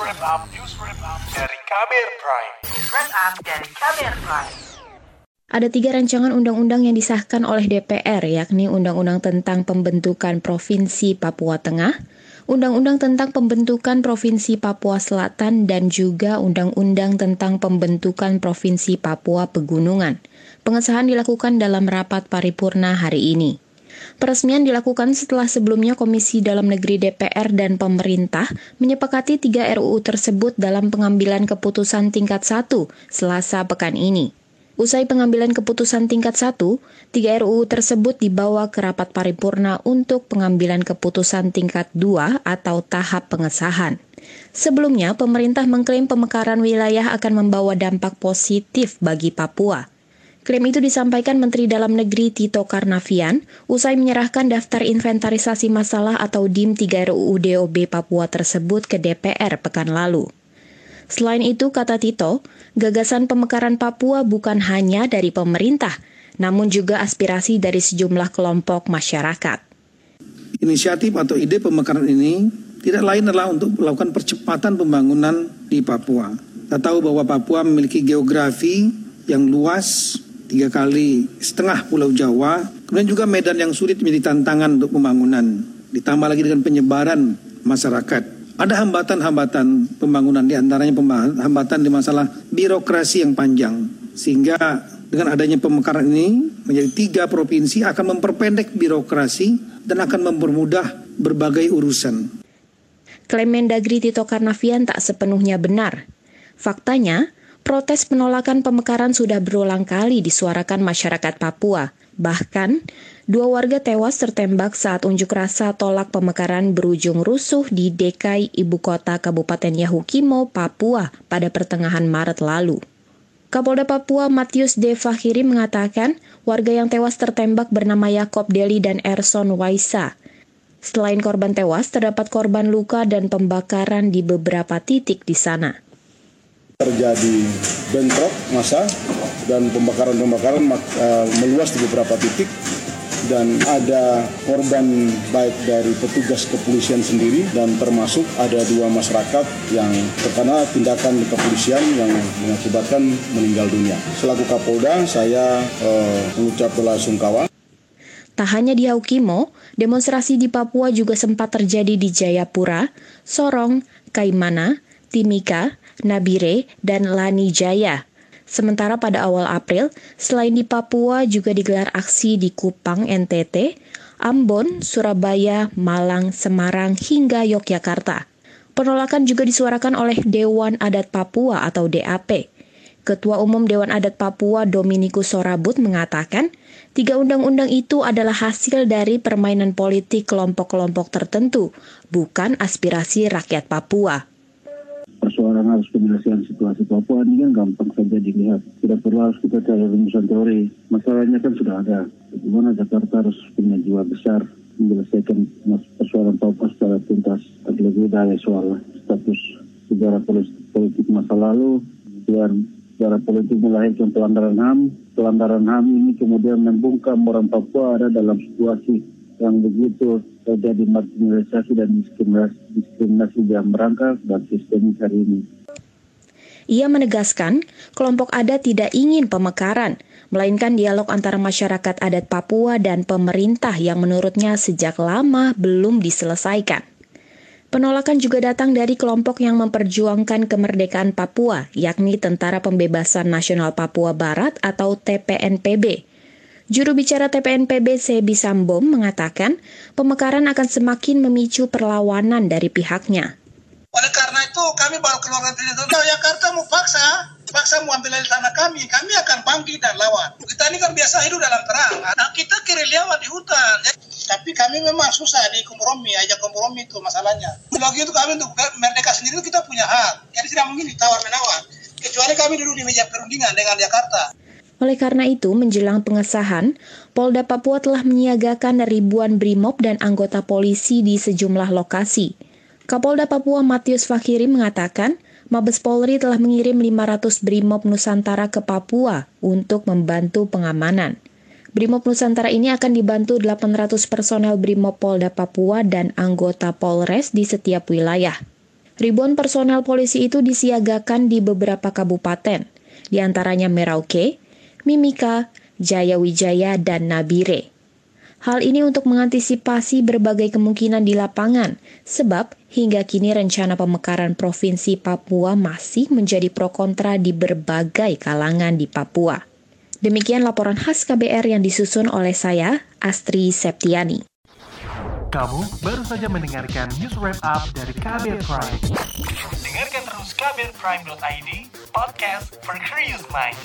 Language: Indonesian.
wrap up, news wrap up dari Kamer Prime. News wrap up dari Kamer Prime. Ada tiga rancangan undang-undang yang disahkan oleh DPR, yakni Undang-Undang tentang Pembentukan Provinsi Papua Tengah, Undang-Undang tentang Pembentukan Provinsi Papua Selatan, dan juga Undang-Undang tentang Pembentukan Provinsi Papua Pegunungan. Pengesahan dilakukan dalam rapat paripurna hari ini. Peresmian dilakukan setelah sebelumnya Komisi Dalam Negeri DPR dan pemerintah menyepakati tiga RUU tersebut dalam pengambilan keputusan tingkat 1 selasa pekan ini. Usai pengambilan keputusan tingkat 1, tiga RUU tersebut dibawa ke rapat paripurna untuk pengambilan keputusan tingkat 2 atau tahap pengesahan. Sebelumnya, pemerintah mengklaim pemekaran wilayah akan membawa dampak positif bagi Papua. Klaim itu disampaikan Menteri Dalam Negeri Tito Karnavian usai menyerahkan daftar inventarisasi masalah atau DIM 3 RUU DOB Papua tersebut ke DPR pekan lalu. Selain itu, kata Tito, gagasan pemekaran Papua bukan hanya dari pemerintah, namun juga aspirasi dari sejumlah kelompok masyarakat. Inisiatif atau ide pemekaran ini tidak lain adalah untuk melakukan percepatan pembangunan di Papua. Kita tahu bahwa Papua memiliki geografi yang luas, tiga kali setengah Pulau Jawa, kemudian juga medan yang sulit menjadi tantangan untuk pembangunan. Ditambah lagi dengan penyebaran masyarakat. Ada hambatan-hambatan pembangunan, di antaranya hambatan di masalah birokrasi yang panjang. Sehingga dengan adanya pemekaran ini menjadi tiga provinsi akan memperpendek birokrasi dan akan mempermudah berbagai urusan. Klaim Mendagri Tito Karnavian tak sepenuhnya benar. Faktanya, protes penolakan pemekaran sudah berulang kali disuarakan masyarakat Papua. Bahkan, dua warga tewas tertembak saat unjuk rasa tolak pemekaran berujung rusuh di DKI Ibu Kota Kabupaten Yahukimo, Papua pada pertengahan Maret lalu. Kapolda Papua Matius De Fahiri mengatakan warga yang tewas tertembak bernama Yakob Deli dan Erson Waisa. Selain korban tewas, terdapat korban luka dan pembakaran di beberapa titik di sana terjadi bentrok masa dan pembakaran-pembakaran uh, meluas di beberapa titik dan ada korban baik dari petugas kepolisian sendiri dan termasuk ada dua masyarakat yang terkena tindakan kepolisian yang mengakibatkan meninggal dunia. Selaku Kapolda, saya uh, mengucap bela sungkawa. Tak hanya di Haukimo, demonstrasi di Papua juga sempat terjadi di Jayapura, Sorong, Kaimana, Timika, Nabire, dan Lani Jaya. Sementara pada awal April, selain di Papua juga digelar aksi di Kupang, NTT, Ambon, Surabaya, Malang, Semarang, hingga Yogyakarta. Penolakan juga disuarakan oleh Dewan Adat Papua atau DAP. Ketua Umum Dewan Adat Papua Dominikus Sorabut mengatakan, tiga undang-undang itu adalah hasil dari permainan politik kelompok-kelompok tertentu, bukan aspirasi rakyat Papua persoalan harus penyelesaian situasi Papua ini kan gampang saja dilihat. Tidak perlu harus kita cari rumusan teori. Masalahnya kan sudah ada. Bagaimana Jakarta harus punya jiwa besar menyelesaikan persoalan Papua secara tuntas. Terlebih dari soal status sejarah politik masa lalu, kemudian sejarah politik melahirkan pelanggaran HAM. Pelanggaran HAM ini kemudian membungkam orang Papua ada dalam situasi yang begitu terjadi marginalisasi dan diskriminasi, yang merangkak dan sistem hari ini. Ia menegaskan, kelompok adat tidak ingin pemekaran, melainkan dialog antara masyarakat adat Papua dan pemerintah yang menurutnya sejak lama belum diselesaikan. Penolakan juga datang dari kelompok yang memperjuangkan kemerdekaan Papua, yakni Tentara Pembebasan Nasional Papua Barat atau TPNPB, Juru bicara TPNPB Sebi Sambom mengatakan pemekaran akan semakin memicu perlawanan dari pihaknya. Oleh karena itu kami baru keluar dari Kalau Jakarta mau paksa, paksa mau ambil alih tanah kami, kami akan bangkit dan lawan. Kita ini kan biasa hidup dalam terang. Nah, kita lewat di hutan. Ya. Tapi kami memang susah di kompromi, aja kompromi itu masalahnya. Lagi itu kami untuk merdeka sendiri kita punya hak. Jadi tidak mungkin ditawar menawar. Kecuali kami duduk di meja perundingan dengan Jakarta. Oleh karena itu, menjelang pengesahan, Polda Papua telah menyiagakan ribuan brimob dan anggota polisi di sejumlah lokasi. Kapolda Papua Matius Fakiri mengatakan, Mabes Polri telah mengirim 500 brimob Nusantara ke Papua untuk membantu pengamanan. Brimob Nusantara ini akan dibantu 800 personel Brimob Polda Papua dan anggota Polres di setiap wilayah. Ribuan personel polisi itu disiagakan di beberapa kabupaten, di antaranya Merauke, Mimika, Jayawijaya, dan Nabire. Hal ini untuk mengantisipasi berbagai kemungkinan di lapangan, sebab hingga kini rencana pemekaran Provinsi Papua masih menjadi pro kontra di berbagai kalangan di Papua. Demikian laporan khas KBR yang disusun oleh saya, Astri Septiani. Kamu baru saja mendengarkan news wrap up dari KBR Prime. Dengarkan terus kbrprime.id, podcast for curious mind.